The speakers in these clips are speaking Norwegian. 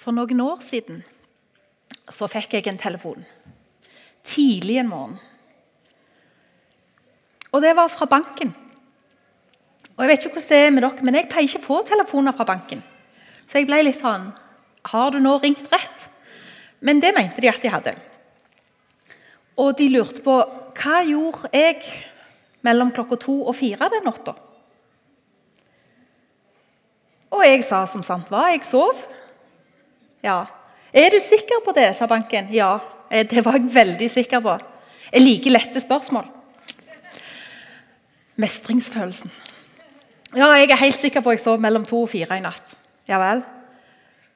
For noen år siden så fikk jeg en telefon. Tidlig en morgen. Og det var fra banken. Og Jeg vet ikke hvordan det er med dere, men jeg pleier ikke å få telefoner fra banken. Så jeg ble litt sånn Har du nå ringt rett? Men det mente de at de hadde. Og de lurte på hva gjorde jeg mellom klokka to og fire den natta. Og jeg sa som sant var, jeg sov. Ja. Er du sikker på det, sa banken. Ja, eh, det var jeg veldig sikker på. Jeg liker lette spørsmål. Mestringsfølelsen. Ja, jeg er helt sikker på at jeg sov mellom to og fire i natt. Ja vel?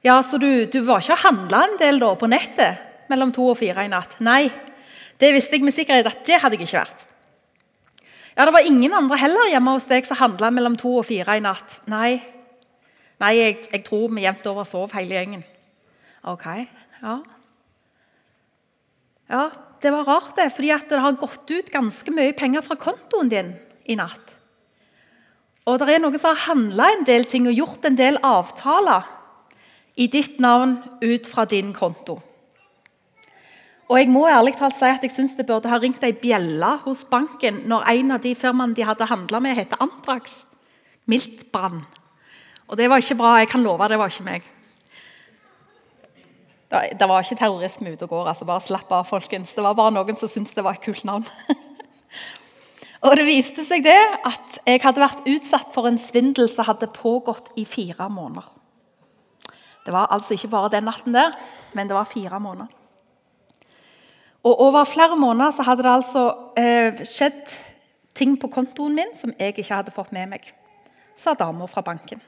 Ja, Så du, du var ikke og handla en del da på nettet mellom to og fire i natt? Nei, det visste jeg med sikkerhet at det hadde jeg ikke vært. Ja, Det var ingen andre heller hjemme hos deg som handla mellom to og fire i natt? Nei, Nei jeg, jeg tror vi jevnt over sov hele gjengen. Ok, ja. Ja, Det var rart, det, fordi det har gått ut ganske mye penger fra kontoen din i natt. Og det er noen som har handla en del ting og gjort en del avtaler i ditt navn ut fra din konto. Og jeg må ærlig talt si at jeg synes det burde ha ringt ei bjelle hos banken når en av de firmaene de hadde handla med, heter Antrax. Miltbrann. Og det var ikke bra. Jeg kan love det var ikke meg. Det var ikke terrorisme ute og går. altså Bare slapp av, folkens. Det var bare noen som syntes det var et kult navn. og Det viste seg det at jeg hadde vært utsatt for en svindel som hadde pågått i fire måneder. Det var altså ikke bare den natten der, men det var fire måneder. Og Over flere måneder så hadde det altså eh, skjedd ting på kontoen min som jeg ikke hadde fått med meg, sa dama fra banken.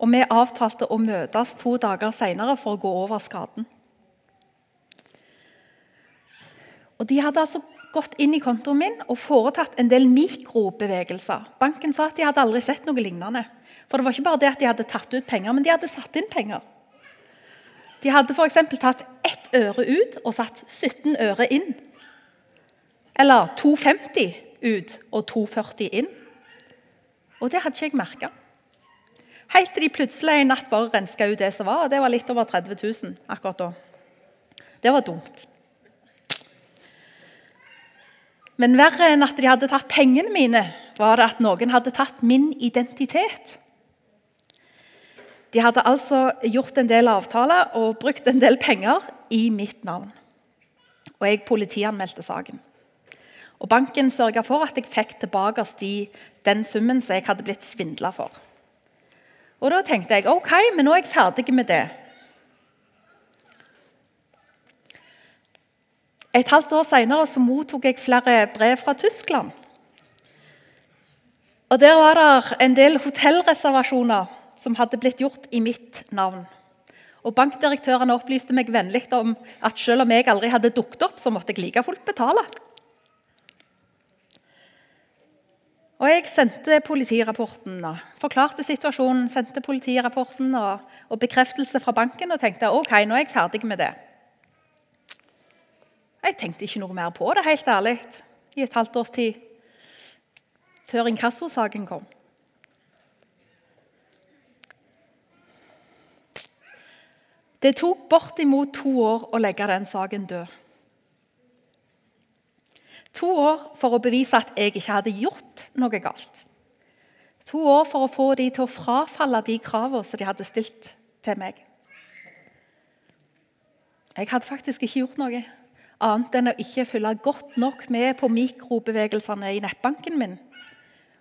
Og vi avtalte å møtes to dager senere for å gå over skaden. Og De hadde altså gått inn i kontoen min og foretatt en del mikrobevegelser. Banken sa at de hadde aldri sett noe lignende. For det var ikke bare det at de hadde tatt ut penger, men de hadde satt inn penger. De hadde f.eks. tatt ett øre ut og satt 17 øre inn. Eller 2,50 ut og 2,40 inn. Og det hadde ikke jeg merka. Helt til de plutselig en natt bare renska ut det som var. og Det var litt over 30 000 akkurat da. Det var dumt. Men verre enn at de hadde tatt pengene mine, var det at noen hadde tatt min identitet. De hadde altså gjort en del avtaler og brukt en del penger i mitt navn. Og jeg politianmeldte saken. Og Banken sørga for at jeg fikk tilbake den summen som jeg hadde blitt svindla for. Og Da tenkte jeg ok, men nå er jeg ferdig med det. Et halvt år senere så mottok jeg flere brev fra Tyskland. Og Der var det en del hotellreservasjoner som hadde blitt gjort i mitt navn. Og Bankdirektørene opplyste meg vennlig om at selv om jeg aldri hadde dukket opp, så måtte jeg like fullt betale. Og Jeg sendte politirapporten og forklarte situasjonen, sendte politirapporten og, og bekreftelse fra banken og tenkte ok, nå er jeg ferdig med det. Jeg tenkte ikke noe mer på det, helt ærlig, i et halvt års tid. Før inkassosaken kom. Det tok bortimot to år å legge den saken død. To år for å bevise at jeg ikke hadde gjort noe galt. To år for å få de til å frafalle de kravene som de hadde stilt til meg. Jeg hadde faktisk ikke gjort noe annet enn å ikke følge godt nok med på mikrobevegelsene i nettbanken min.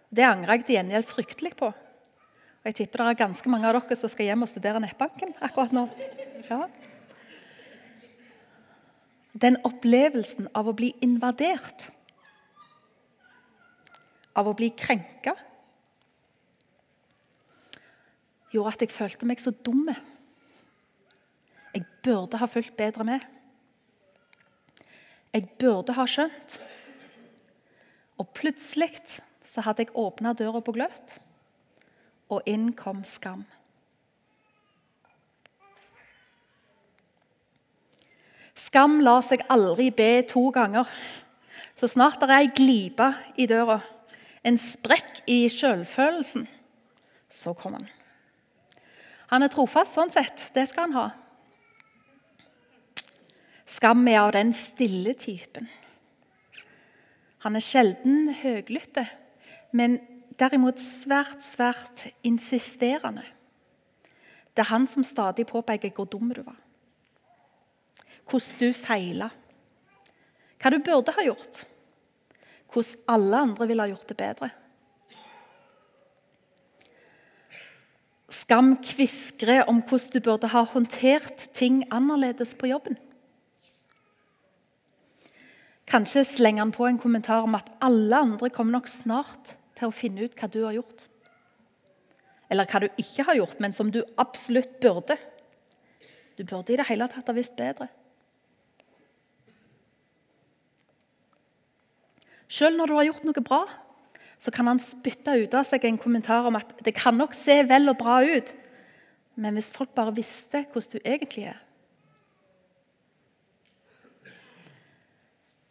Det angrer jeg til gjengjeld fryktelig på. Og Jeg tipper det er ganske mange av dere som skal hjem og studere nettbanken akkurat nå. Ja. Den opplevelsen av å bli invadert, av å bli krenka, gjorde at jeg følte meg så dum. Jeg burde ha fulgt bedre med. Jeg burde ha skjønt. Og plutselig så hadde jeg åpna døra på gløtt, og inn kom skam. Skam lar seg aldri be to ganger. Så snart det er ei glipe i døra, en sprekk i sjølfølelsen, så kommer han. Han er trofast sånn sett. Det skal han ha. Skam er av den stille typen. Han er sjelden høglytte, men derimot svært, svært insisterende. Det er han som stadig påpeker hvor dum du var. Hvordan du feila. Hva du burde ha gjort. Hvordan alle andre ville ha gjort det bedre. Skam kviskrer om hvordan du burde ha håndtert ting annerledes på jobben. Kanskje slenger han på en kommentar om at alle andre kommer nok snart til å finne ut hva du har gjort. Eller hva du ikke har gjort, men som du absolutt burde. Du burde i det hele tatt ha visst bedre. Selv når du har gjort noe bra, så kan han spytte ut av seg en kommentar om at det kan nok se vel og bra ut, men hvis folk bare visste hvordan du egentlig er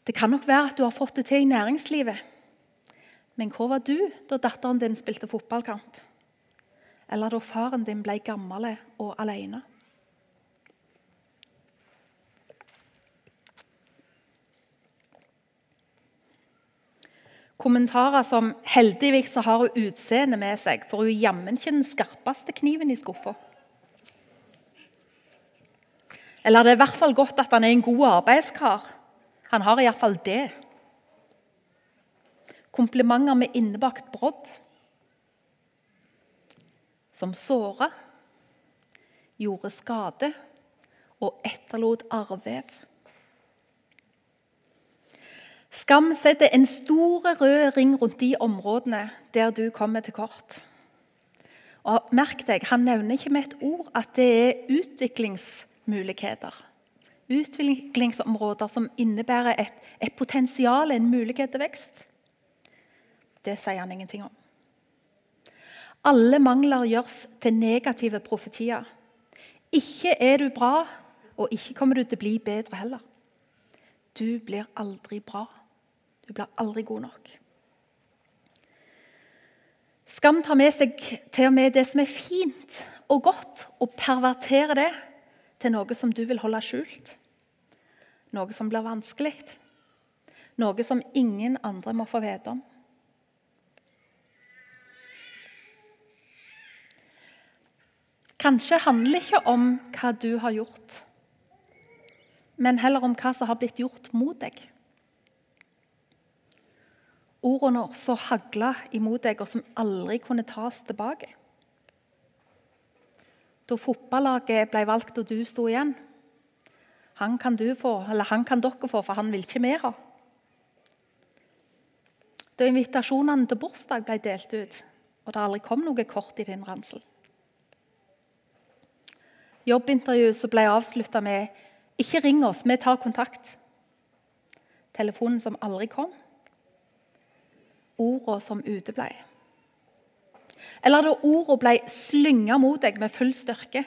Det kan nok være at du har fått det til i næringslivet, men hvor var du da datteren din spilte fotballkamp? Eller da faren din ble gammel og alene? Kommentarer som 'heldigvis så har hun utseende med seg', for hun er jammen ikke den skarpeste kniven i skuffa. Eller det er i hvert fall godt at han er en god arbeidskar. Han har iallfall det. Komplimenter med innebakt brodd. Som såra, gjorde skade og etterlot arrvev. Skam setter en stor rød ring rundt de områdene der du kommer til kort. Og merk deg, Han nevner ikke med et ord at det er utviklingsmuligheter. Utviklingsområder som innebærer et, et potensial, en mulighet til vekst. Det sier han ingenting om. Alle mangler gjøres til negative profetier. Ikke er du bra, og ikke kommer du til å bli bedre heller. Du blir aldri bra. Du blir aldri god nok. Skam tar med seg til og med det som er fint og godt, og perverterer det til noe som du vil holde skjult. Noe som blir vanskelig. Noe som ingen andre må få vite om. Kanskje handler ikke om hva du har gjort, men heller om hva som har blitt gjort mot deg ordene så hagla imot deg, og som aldri kunne tas tilbake. Da fotballaget ble valgt og du sto igjen Han kan du få, eller han kan dere få, for han vil ikke vi ha. Da invitasjonene til bursdag ble delt ut, og det aldri kom noe kort i din ransel. Jobbintervjuet ble avslutta med 'Ikke ring oss, vi tar kontakt'. Telefonen som aldri kom ordene som uteblei. Eller da ordene ble slynga mot deg med full styrke.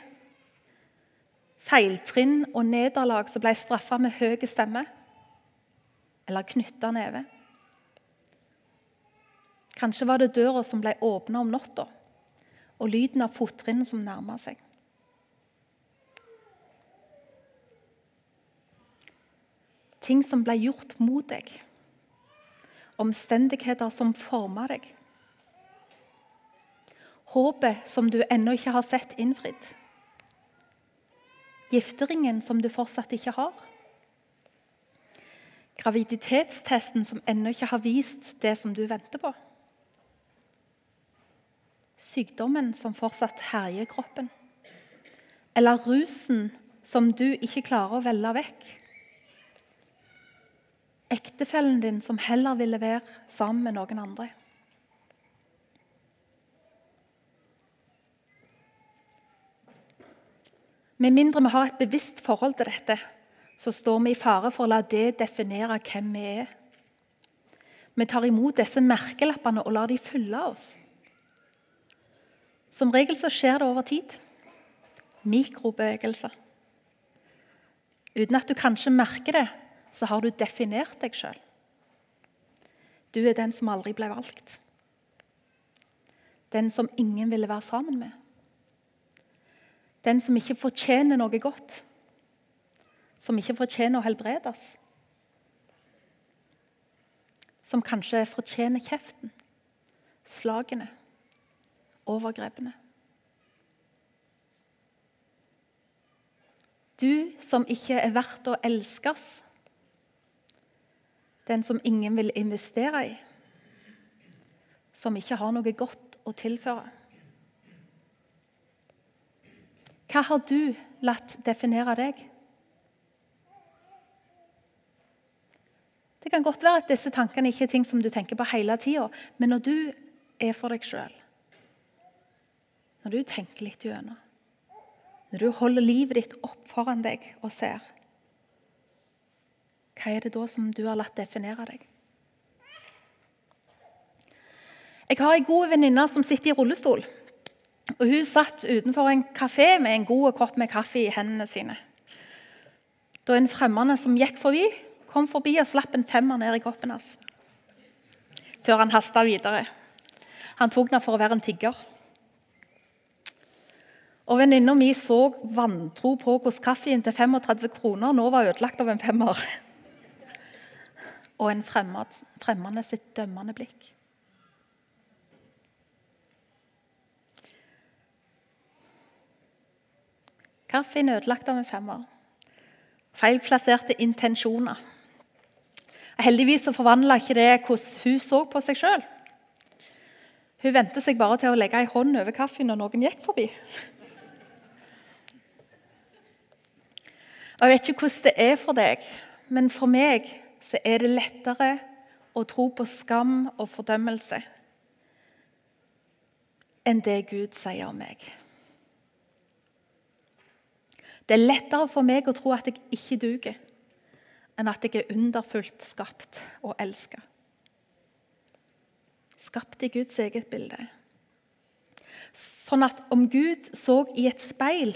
Feiltrinn og nederlag som ble straffa med høy stemme. Eller knytta neve. Kanskje var det døra som ble åpna om natta, og lyden av fottrinn som nærma seg. Ting som ble gjort mot deg omstendigheter som former deg. Håpet som du ennå ikke har sett innfridd. Gifteringen som du fortsatt ikke har. Graviditetstesten som ennå ikke har vist det som du venter på. Sykdommen som fortsatt herjer kroppen. Eller rusen som du ikke klarer å velge vekk ektefellen din som heller ville være sammen med noen andre. Med mindre vi har et bevisst forhold til dette, så står vi i fare for å la det definere hvem vi er. Vi tar imot disse merkelappene og lar de fylle oss. Som regel så skjer det over tid. Mikrobevegelser. Uten at du kanskje merker det, så har du definert deg sjøl. Du er den som aldri ble valgt. Den som ingen ville være sammen med. Den som ikke fortjener noe godt. Som ikke fortjener å helbredes. Som kanskje fortjener kjeften, slagene, overgrepene. Du som ikke er verdt å elskes. Den som ingen vil investere i. Som ikke har noe godt å tilføre. Hva har du latt definere deg? Det kan godt være at disse tankene ikke er ting som du tenker på hele tida, men når du er for deg sjøl, når du tenker litt gjennom, når du holder livet ditt opp foran deg og ser, hva er det da som du har latt definere deg? Jeg har ei god venninne som sitter i rullestol. Og Hun satt utenfor en kafé med en god kopp med kaffe i hendene sine. Da en fremmede som gikk forbi, kom forbi og slapp en femmer ned i koppen hans. Før han hasta videre. Han tok den for å være en tigger. Og Venninna mi så vantro på hvordan kaffen til 35 kroner nå var ødelagt av en femmer. Og en fremmede sitt dømmende blikk. Kaffen ødelagt av en femmer. Feilplasserte intensjoner. Heldigvis så forvandla ikke det hvordan hun så på seg sjøl. Hun vente seg bare til å legge ei hånd over kaffen når noen gikk forbi. Og Jeg vet ikke hvordan det er for deg, men for meg så er det lettere å tro på skam og fordømmelse enn det Gud sier om meg. Det er lettere for meg å tro at jeg ikke duger, enn at jeg er underfullt skapt og elska. Skapt i Guds eget bilde. Sånn at om Gud så i et speil,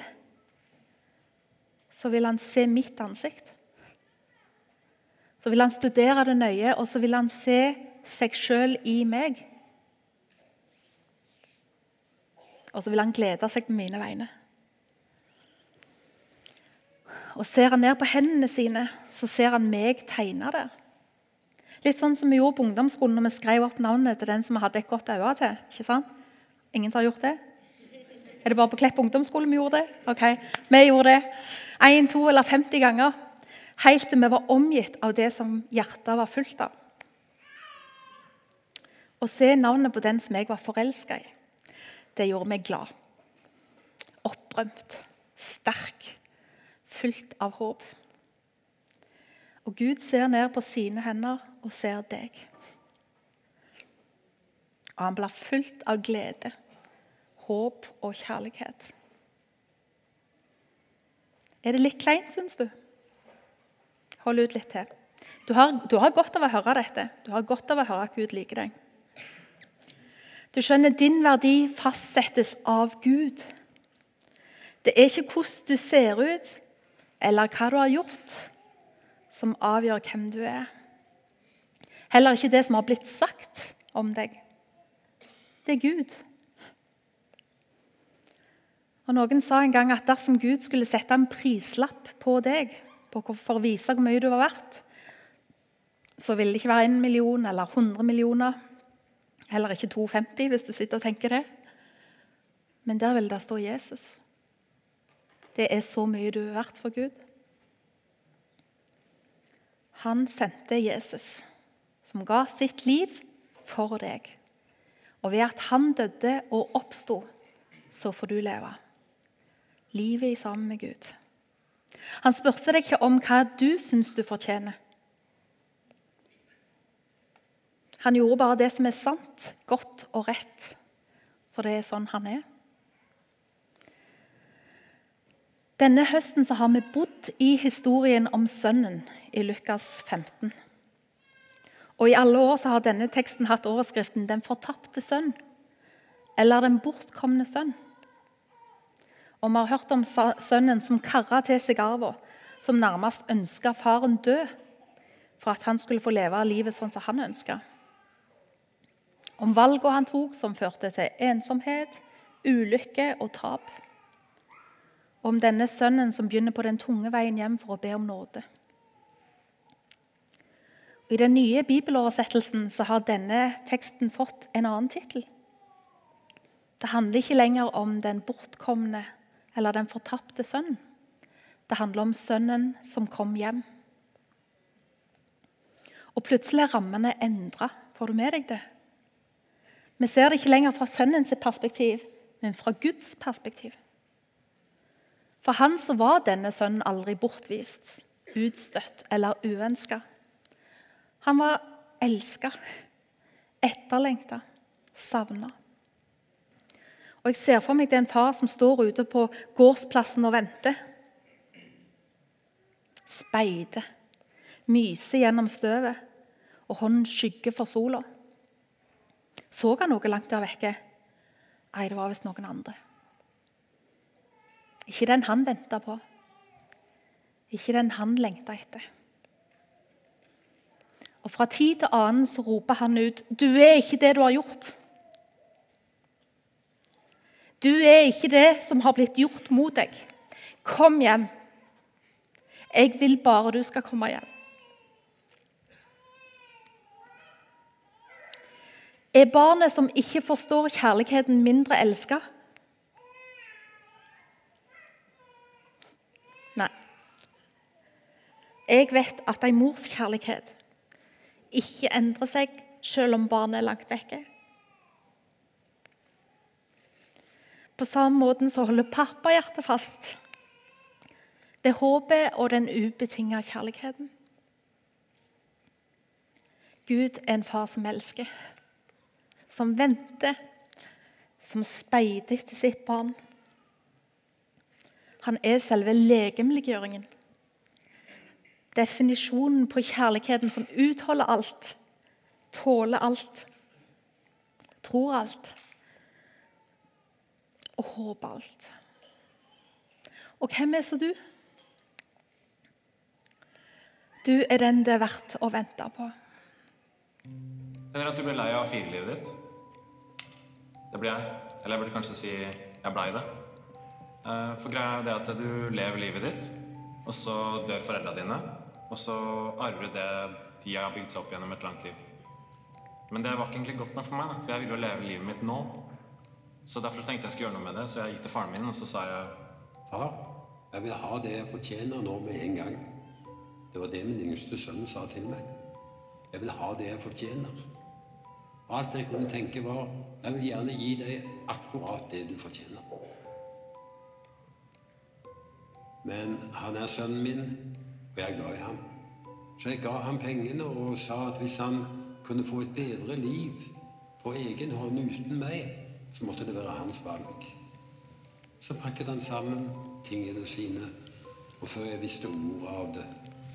så vil han se mitt ansikt. Så vil han studere det nøye, og så vil han se seg sjøl i meg. Og så vil han glede seg på mine vegne. Og Ser han ned på hendene sine, så ser han meg tegne det. Litt sånn som vi gjorde på ungdomsskolen når vi skrev opp navnet til den som vi hadde et godt øye til. ikke sant? Ingen har gjort det? Er det bare på Klepp ungdomsskole vi gjorde det? Ok, Vi gjorde det én, to eller 50 ganger. Helt til vi var omgitt av det som hjertet var fullt av. Å se navnet på den som jeg var forelska i, det gjorde meg glad. Opprømt, sterk fullt av håp. Og Gud ser ned på sine hender og ser deg. Og han blir fullt av glede, håp og kjærlighet. Er det litt kleint, syns du? Hold ut litt til. Du har, du har, godt av å høre dette. Du har godt av å høre at Gud liker deg. Du skjønner, din verdi fastsettes av Gud. Det er ikke hvordan du ser ut, eller hva du har gjort, som avgjør hvem du er. Heller ikke det som har blitt sagt om deg. Det er Gud. Og Noen sa en gang at dersom Gud skulle sette en prislapp på deg for å vise hvor mye du var verdt, så vil det ikke være 1 million eller 100 millioner. Heller ikke 250, hvis du sitter og tenker det. Men der vil det stå Jesus. Det er så mye du er verdt for Gud. Han sendte Jesus, som ga sitt liv for deg. Og ved at han døde og oppsto, så får du leve. Livet i sammen med Gud. Han spurte deg ikke om hva du syns du fortjener. Han gjorde bare det som er sant, godt og rett, for det er sånn han er. Denne høsten har vi bodd i historien om sønnen i Lukas 15. Og I alle år har denne teksten hatt overskriften 'Den fortapte sønn' eller 'Den bortkomne sønn'. Og Vi har hørt om sønnen som karra til seg arven, som nærmest ønska faren død for at han skulle få leve livet sånn som han ønska. Om valgene han tok, som førte til ensomhet, ulykke og tap. om denne sønnen som begynner på den tunge veien hjem for å be om nåde. I den nye bibeloversettelsen så har denne teksten fått en annen tittel. Det handler ikke lenger om den bortkomne eller den fortapte sønnen. Det handler om sønnen som kom hjem. Og plutselig er rammene endra. Får du med deg det? Vi ser det ikke lenger fra sønnens perspektiv, men fra Guds perspektiv. For han så var denne sønnen aldri bortvist, utstøtt eller uønska. Han var elska, etterlengta, savna. Og Jeg ser for meg det er en far som står ute på gårdsplassen og venter. Speider, myser gjennom støvet, og hånden skygger for sola. Så han noe langt der vekke? Nei, det var visst noen andre. Ikke den han venta på. Ikke den han lengta etter. Og Fra tid til annen så roper han ut 'Du er ikke det du har gjort'. Du er ikke det som har blitt gjort mot deg. Kom hjem. Jeg vil bare du skal komme hjem. Er barnet som ikke forstår kjærligheten, mindre elska? Nei. Jeg vet at en mors kjærlighet ikke endrer seg selv om barnet er langt vekke. På samme måte så holder pappahjertet fast ved håpet og den ubetinga kjærligheten. Gud er en far som elsker, som venter, som speider etter sitt barn. Han er selve legemliggjøringen. Definisjonen på kjærligheten som utholder alt, tåler alt, tror alt og håpe alt. Og hvem er så du? Du er den det er verdt å vente på. Eller at du ble lei av firelivet ditt. Det ble jeg. Eller jeg burde kanskje si jeg blei det. Eh, for greia er det at du lever livet ditt, og så dør foreldra dine. Og så arver du det de har bygd seg opp gjennom et langt liv. Men det var ikke egentlig godt nok for meg, for jeg ville jo leve livet mitt nå. Så derfor tenkte jeg skulle gjøre noe med det, så jeg gikk til faren min og så sa jeg Far, jeg vil ha det jeg fortjener nå med en gang. Det var det min yngste sønn sa til meg. Jeg vil ha det jeg fortjener. Alt jeg kunne tenke, var jeg vil gjerne gi deg akkurat det du fortjener. Men han er sønnen min, og jeg er glad i ham. Så jeg ga ham pengene og sa at hvis han kunne få et bedre liv på egen hånd uten meg, så måtte det være hans valg. Så pakket han sammen tingene sine, og før jeg visste ordet av det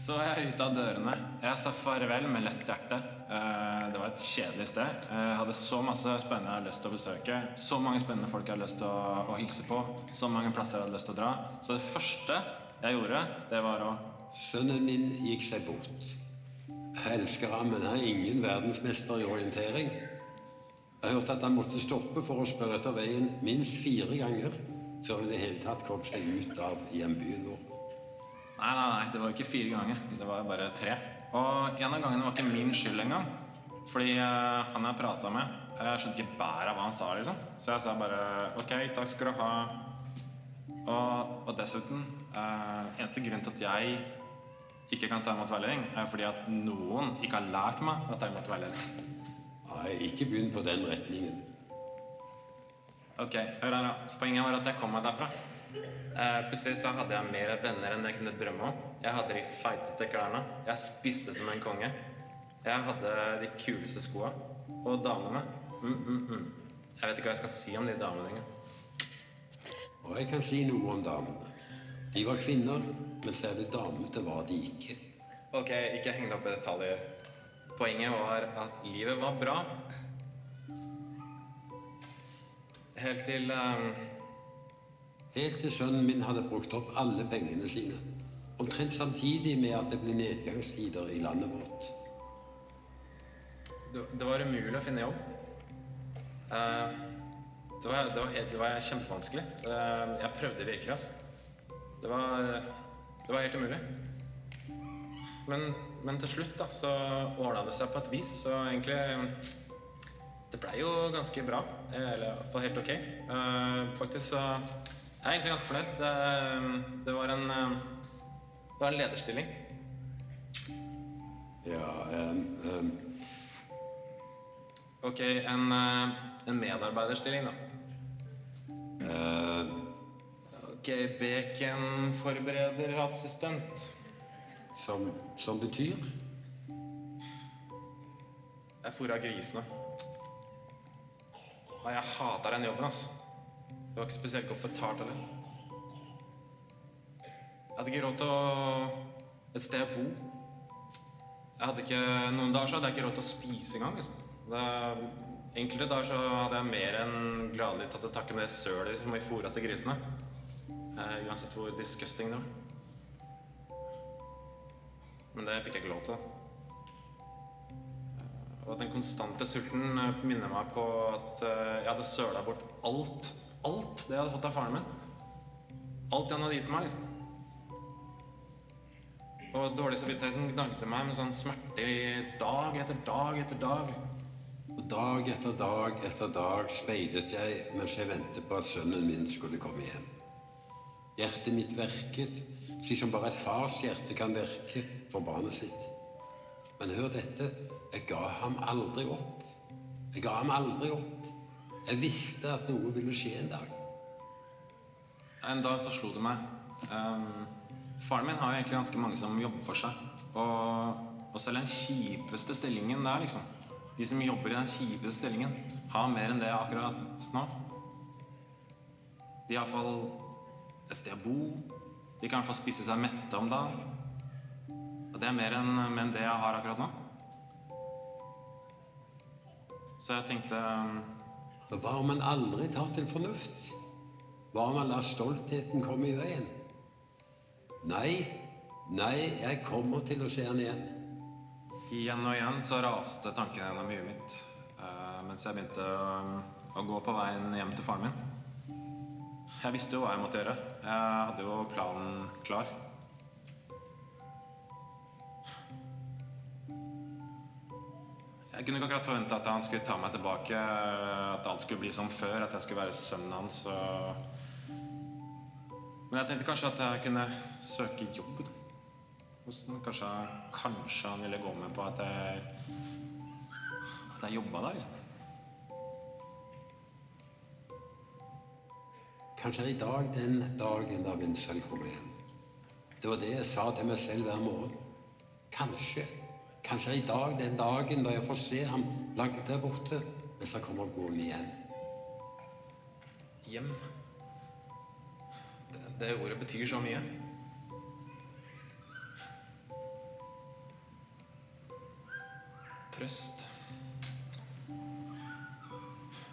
Så var jeg ute av dørene. Jeg sa farvel med lett hjerte. Eh, det var et kjedelig sted. Jeg hadde så masse spennende jeg hadde lyst til å besøke. Så mange spennende folk jeg hadde lyst til å, å hilse på. Så mange plasser jeg hadde lyst til å dra. Så det første jeg gjorde, det var å Sønnen min gikk seg bort. Jeg elsker ham, men han er ingen verdensmester i orientering. Jeg hørte at han måtte stoppe for å spørre etter veien minst fire ganger før han i det hele tatt kom seg ut av hjembyen vår. Nei, nei, nei, det var ikke fire ganger. Det var bare tre. Og en av gangene var ikke min skyld engang. Fordi uh, han jeg prata med, jeg skjønte ikke bæret av hva han sa. liksom. Så jeg sa bare OK, takk skal du ha. Og, og dessuten eh, Eneste grunn til at jeg ikke kan ta imot veiledning, er fordi at noen ikke har lært meg å ta imot veiledning. Nei, ikke begynn på den retningen. Ok, hør her da. Poenget var at jeg kom meg derfra. Eh, plutselig så hadde jeg mer venner enn jeg kunne drømme om. Jeg hadde de feiteste klærne. Jeg spiste som en konge. Jeg hadde de kuleste skoa. Og damene mm, mm, mm. Jeg vet ikke hva jeg skal si om de damene engang. Og jeg kan si noe om damene. De var kvinner, men selve damete var de ikke. Ok, ikke heng deg opp i detaljer. Poenget var at livet var bra. Helt til um, Helt til sønnen min hadde brukt opp alle pengene sine. Omtrent samtidig med at det ble nedgangstider i landet vårt. det, det var umulig å finne jobb. Uh, det, var, det, var, det var kjempevanskelig. Uh, jeg prøvde virkelig, altså. Det var, det var helt umulig. Men, men til slutt da, så ordna det seg på et vis, så egentlig Det blei jo ganske bra. Eller i hvert fall helt ok. Uh, faktisk så Jeg er egentlig ganske fornøyd. Det, det var en eh, Det var en lederstilling. Ja, ehm, um. Ok, en, eh, en medarbeiderstilling, da. Uh. Ok, baconforberederassistent. Som, som betyr Jeg fôra grisene. Nei, jeg hata den jobben, ass. Det var ikke spesielt godt betalt heller. Jeg hadde ikke råd til å et sted å bo. Jeg hadde ikke, Noen dager så hadde jeg ikke råd til å spise engang. Liksom. Det, enkelte dager så hadde jeg mer enn gladelig tatt til takke med det sølet som vi fôra til grisene. Eh, uansett hvor disgusting det var. Men det fikk jeg ikke lov til. Og den konstante sulten eh, minner meg på at eh, jeg hadde søla bort alt. Alt det jeg hadde fått av faren min. Alt han hadde gitt meg. liksom. Og dårlig samvittigheten gnagde meg med sånn smerte i dag etter dag etter dag. Og dag etter dag etter dag speidet jeg mens jeg ventet på at sønnen min skulle komme hjem. Hjertet mitt verket, slik som bare et fars hjerte kan verke for barnet sitt. Men hør dette, jeg ga ham aldri opp. Jeg ga ham aldri opp. Jeg visste at noe ville skje en dag. En dag så slo det meg. Um, faren min har jo egentlig ganske mange som jobber for seg. Og, og selv den kjipeste stillingen der, liksom De som jobber i den kjipeste stillingen, har mer enn det akkurat nå. De har iallfall et sted å bo. De kan i hvert fall spise seg mette om dagen. Og det er mer enn mer enn det jeg har akkurat nå. Så jeg tenkte Men hva om man aldri tar til fornuft? Hva om man lar stoltheten komme i veien? Nei, nei, jeg kommer til å se han igjen. Igjen og igjen så raste tankene gjennom huet mitt eh, mens jeg begynte å, å gå på veien hjem til faren min. Jeg visste jo hva jeg måtte gjøre. Jeg hadde jo planen klar. Jeg kunne ikke akkurat forvente at han skulle ta meg tilbake, at alt skulle bli som før, at jeg skulle være sønnen hans. Og... Men jeg tenkte kanskje at jeg kunne søke jobb. Hvordan. Kanskje, kanskje han ville gå med på at jeg At jeg jobba der. Kanskje er i dag den dagen da Vincent kommer hjem. Det var det jeg sa til meg selv hver morgen. Kanskje. Kanskje er i dag den dagen da jeg får se ham langt der borte mens han kommer gående igjen. Hjem. Det, det ordet betyr så mye. Trøst.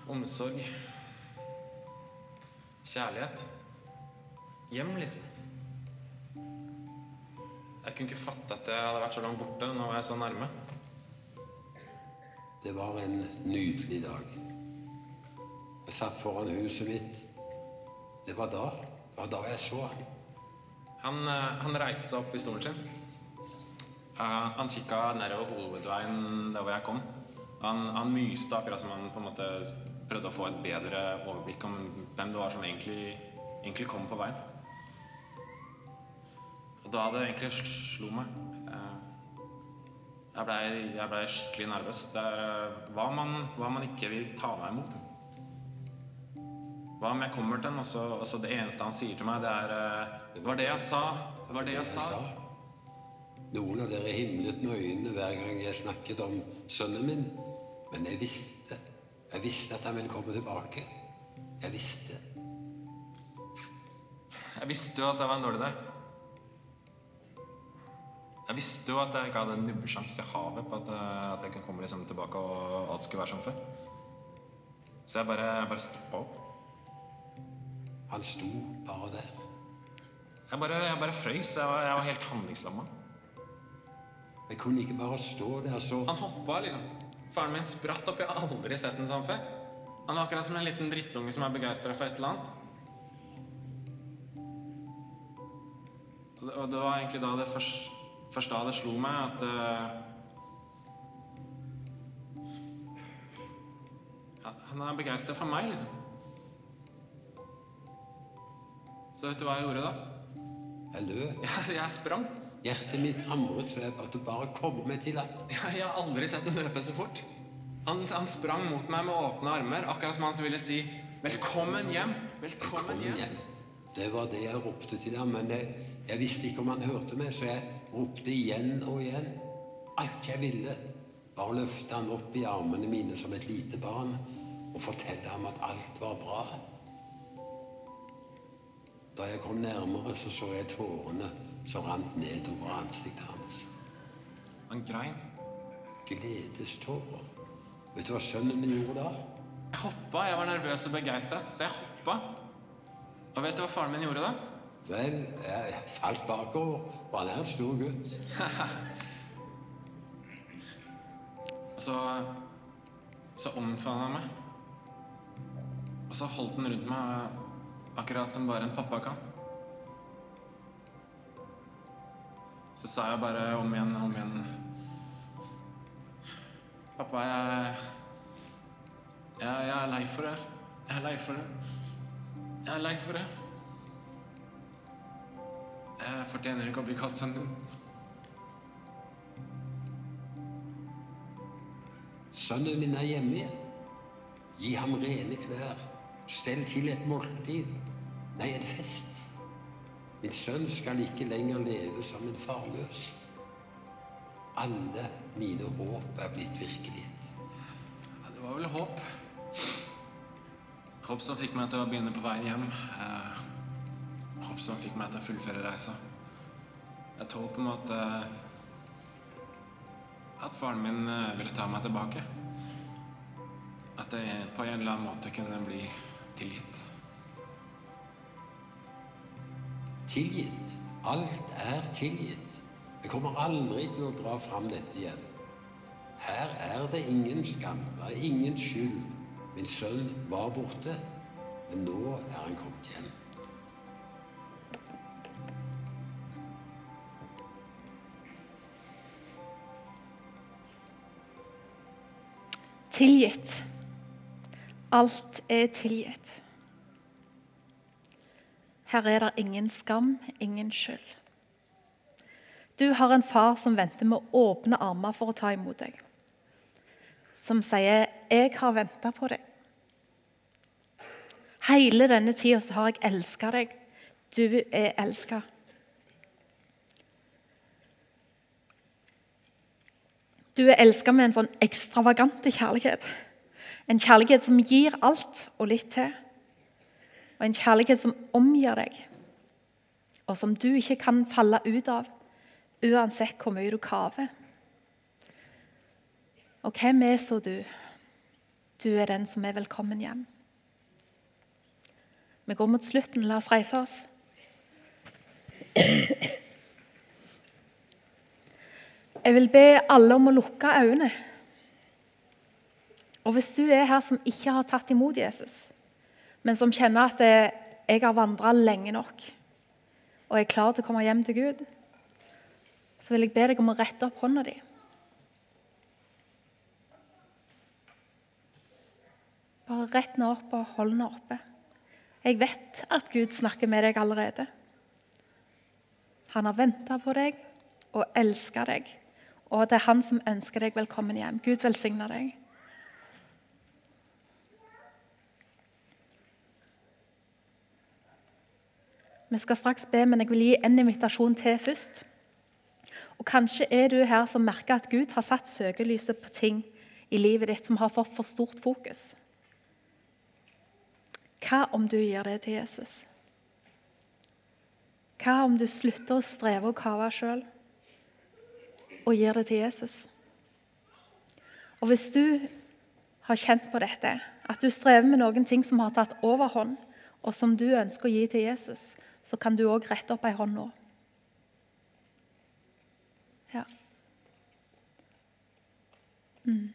Omsorg. Kjærlighet. Hjem, liksom. Jeg kunne ikke fatte at jeg hadde vært så langt borte. Nå var jeg så nærme. Det var en nydelig dag. Jeg satt foran huset mitt. Det var da. Det var da jeg så ham. Han, eh, han reiste seg opp i stolen sin. Uh, han kikka nedover hovedveien der hvor jeg kom. Han, han myste akkurat som han på en måte prøvde å få et bedre overblikk om hvem det var som egentlig, egentlig kom på veien. Og da det egentlig slo meg eh, Jeg blei ble skikkelig nervøs. Det er eh, hva man, man ikke vil ta meg imot. Hva om jeg kommer til den, og så, det eneste han sier til meg, det er eh, Det var det jeg sa. Det var det jeg sa. Noen av dere himlet med øynene hver gang jeg snakket om sønnen min. Men jeg visste. Jeg visste at han ville komme tilbake. Jeg visste. Jeg visste jo at jeg var en dårlig dag. Jeg visste jo at jeg ikke hadde en nubbesjanse i havet på at, jeg, at jeg kunne komme liksom tilbake og alt skulle være som før. Så jeg bare, jeg bare stoppa opp. Han sto bare der. Jeg bare, jeg bare frøys. Jeg var, jeg var helt handlingslamma. Jeg kunne ikke bare stå der så Han hoppa, liksom. Faren min spratt opp. Jeg har aldri sett en sånn før. Han er akkurat som en liten drittunge som er begeistra for et eller annet. Og det, var egentlig da det først, først da det slo meg at uh, han- er begeistra for meg, liksom. Så vet du hva jeg gjorde da? Jeg løp. Jeg, jeg sprang. Hjertet mitt hamret for at du bare kom meg til deg. Jeg, jeg har aldri sett en løpe så fort. Han, han sprang mot meg med åpne armer, akkurat som han ville si 'Velkommen hjem! Velkommen Kom hjem!' hjem. Det var det jeg ropte til ham, men jeg, jeg visste ikke om han hørte meg, så jeg ropte igjen og igjen. Alt jeg ville, var å løfte han opp i armene mine som et lite barn og fortelle ham at alt var bra. Da jeg kom nærmere, så så jeg tårene som rant nedover ansiktet hans. Han grein. Gledestårer. Vet du hva sønnen min gjorde da? Jeg hoppa. Jeg var nervøs og begeistra, så jeg hoppa. Og vet du hva faren min gjorde da? Vel, jeg falt bakover, og han er en stor gutt. Så Så omfavna han meg. Og så holdt han rundt meg akkurat som bare en pappa kan. Så sa jeg bare om igjen om igjen Pappa, jeg jeg, jeg er lei for det. Jeg er lei for det. Jeg er lei for det. Jeg fortjener ikke å bli kalt sønnen din. Sønnen min er hjemme igjen. Gi ham rene klær. Stell til et måltid. Nei, en fest. Min sønn skal ikke lenger leve som en farløs. Alle mine håp er blitt virkelighet. Ja, det var vel håp. Håp som fikk meg til å begynne på veien hjem. Eh, håp som fikk meg til å fullføre reisa. Et håp om at eh, At faren min eh, ville ta meg tilbake. At jeg på en eller annen måte kunne bli tilgitt. Tilgitt. Alt er tilgitt. Jeg kommer aldri til å dra fram dette igjen. Her er det ingen skam, det er ingen skyld. Min sønn var borte, men nå er han kommet hjem. Tilgitt. Alt er tilgitt. Her er det ingen skam, ingen skyld. Du har en far som venter med åpne armer for å ta imot deg. Som sier 'Jeg har venta på deg'. Hele denne tida har jeg elska deg. Du er elska. Du er elska med en sånn ekstravagante kjærlighet. En kjærlighet som gir alt og litt til. Og en kjærlighet som omgir deg, og som du ikke kan falle ut av uansett hvor mye du kaver. Og hvem er så du? Du er den som er velkommen hjem. Vi går mot slutten. La oss reise oss. Jeg vil be alle om å lukke øynene. Og hvis du er her som ikke har tatt imot Jesus, men som kjenner at jeg har vandra lenge nok og er klar til å komme hjem til Gud, så vil jeg be deg om å rette opp hånda di. Bare rett den opp og hold den oppe. Jeg vet at Gud snakker med deg allerede. Han har venta på deg og elska deg. Og det er han som ønsker deg velkommen hjem. Gud velsigne deg. Vi skal straks be, men jeg vil gi en invitasjon til først. Kanskje er du her som merker at Gud har satt søkelyset på ting i livet ditt som har fått for stort fokus. Hva om du gir det til Jesus? Hva om du slutter å streve og kave sjøl og gir det til Jesus? Og Hvis du har kjent på dette, at du strever med noen ting som har tatt overhånd, og som du ønsker å gi til Jesus, så kan du òg rette opp ei hånd nå. Mm.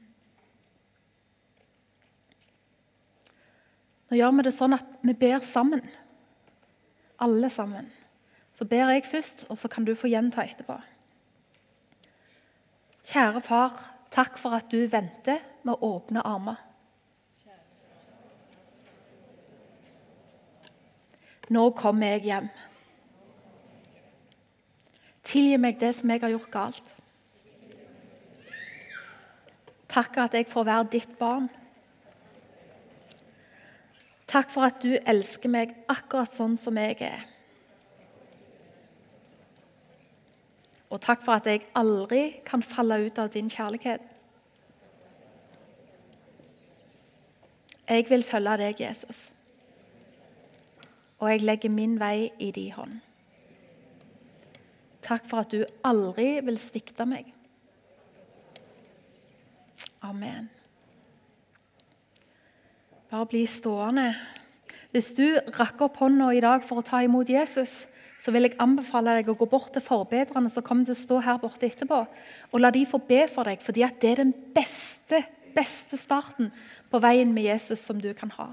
Nå gjør vi det sånn at vi ber sammen. Alle sammen. Så ber jeg først, og så kan du få gjenta etterpå. Kjære far, takk for at du venter med å åpne armer. Nå kommer jeg hjem. Tilgi meg det som jeg har gjort galt. Takk at jeg får være ditt barn. Takk for at du elsker meg akkurat sånn som jeg er. Og takk for at jeg aldri kan falle ut av din kjærlighet. Jeg vil følge deg, Jesus. Og jeg legger min vei i din hånd. Takk for at du aldri vil svikte meg. Amen. Bare bli stående. Hvis du rakk opp hånda i dag for å ta imot Jesus, så vil jeg anbefale deg å gå bort til forbedrerne som kommer til å stå her borte etterpå, og la de få be for deg, fordi det er den beste, beste starten på veien med Jesus som du kan ha.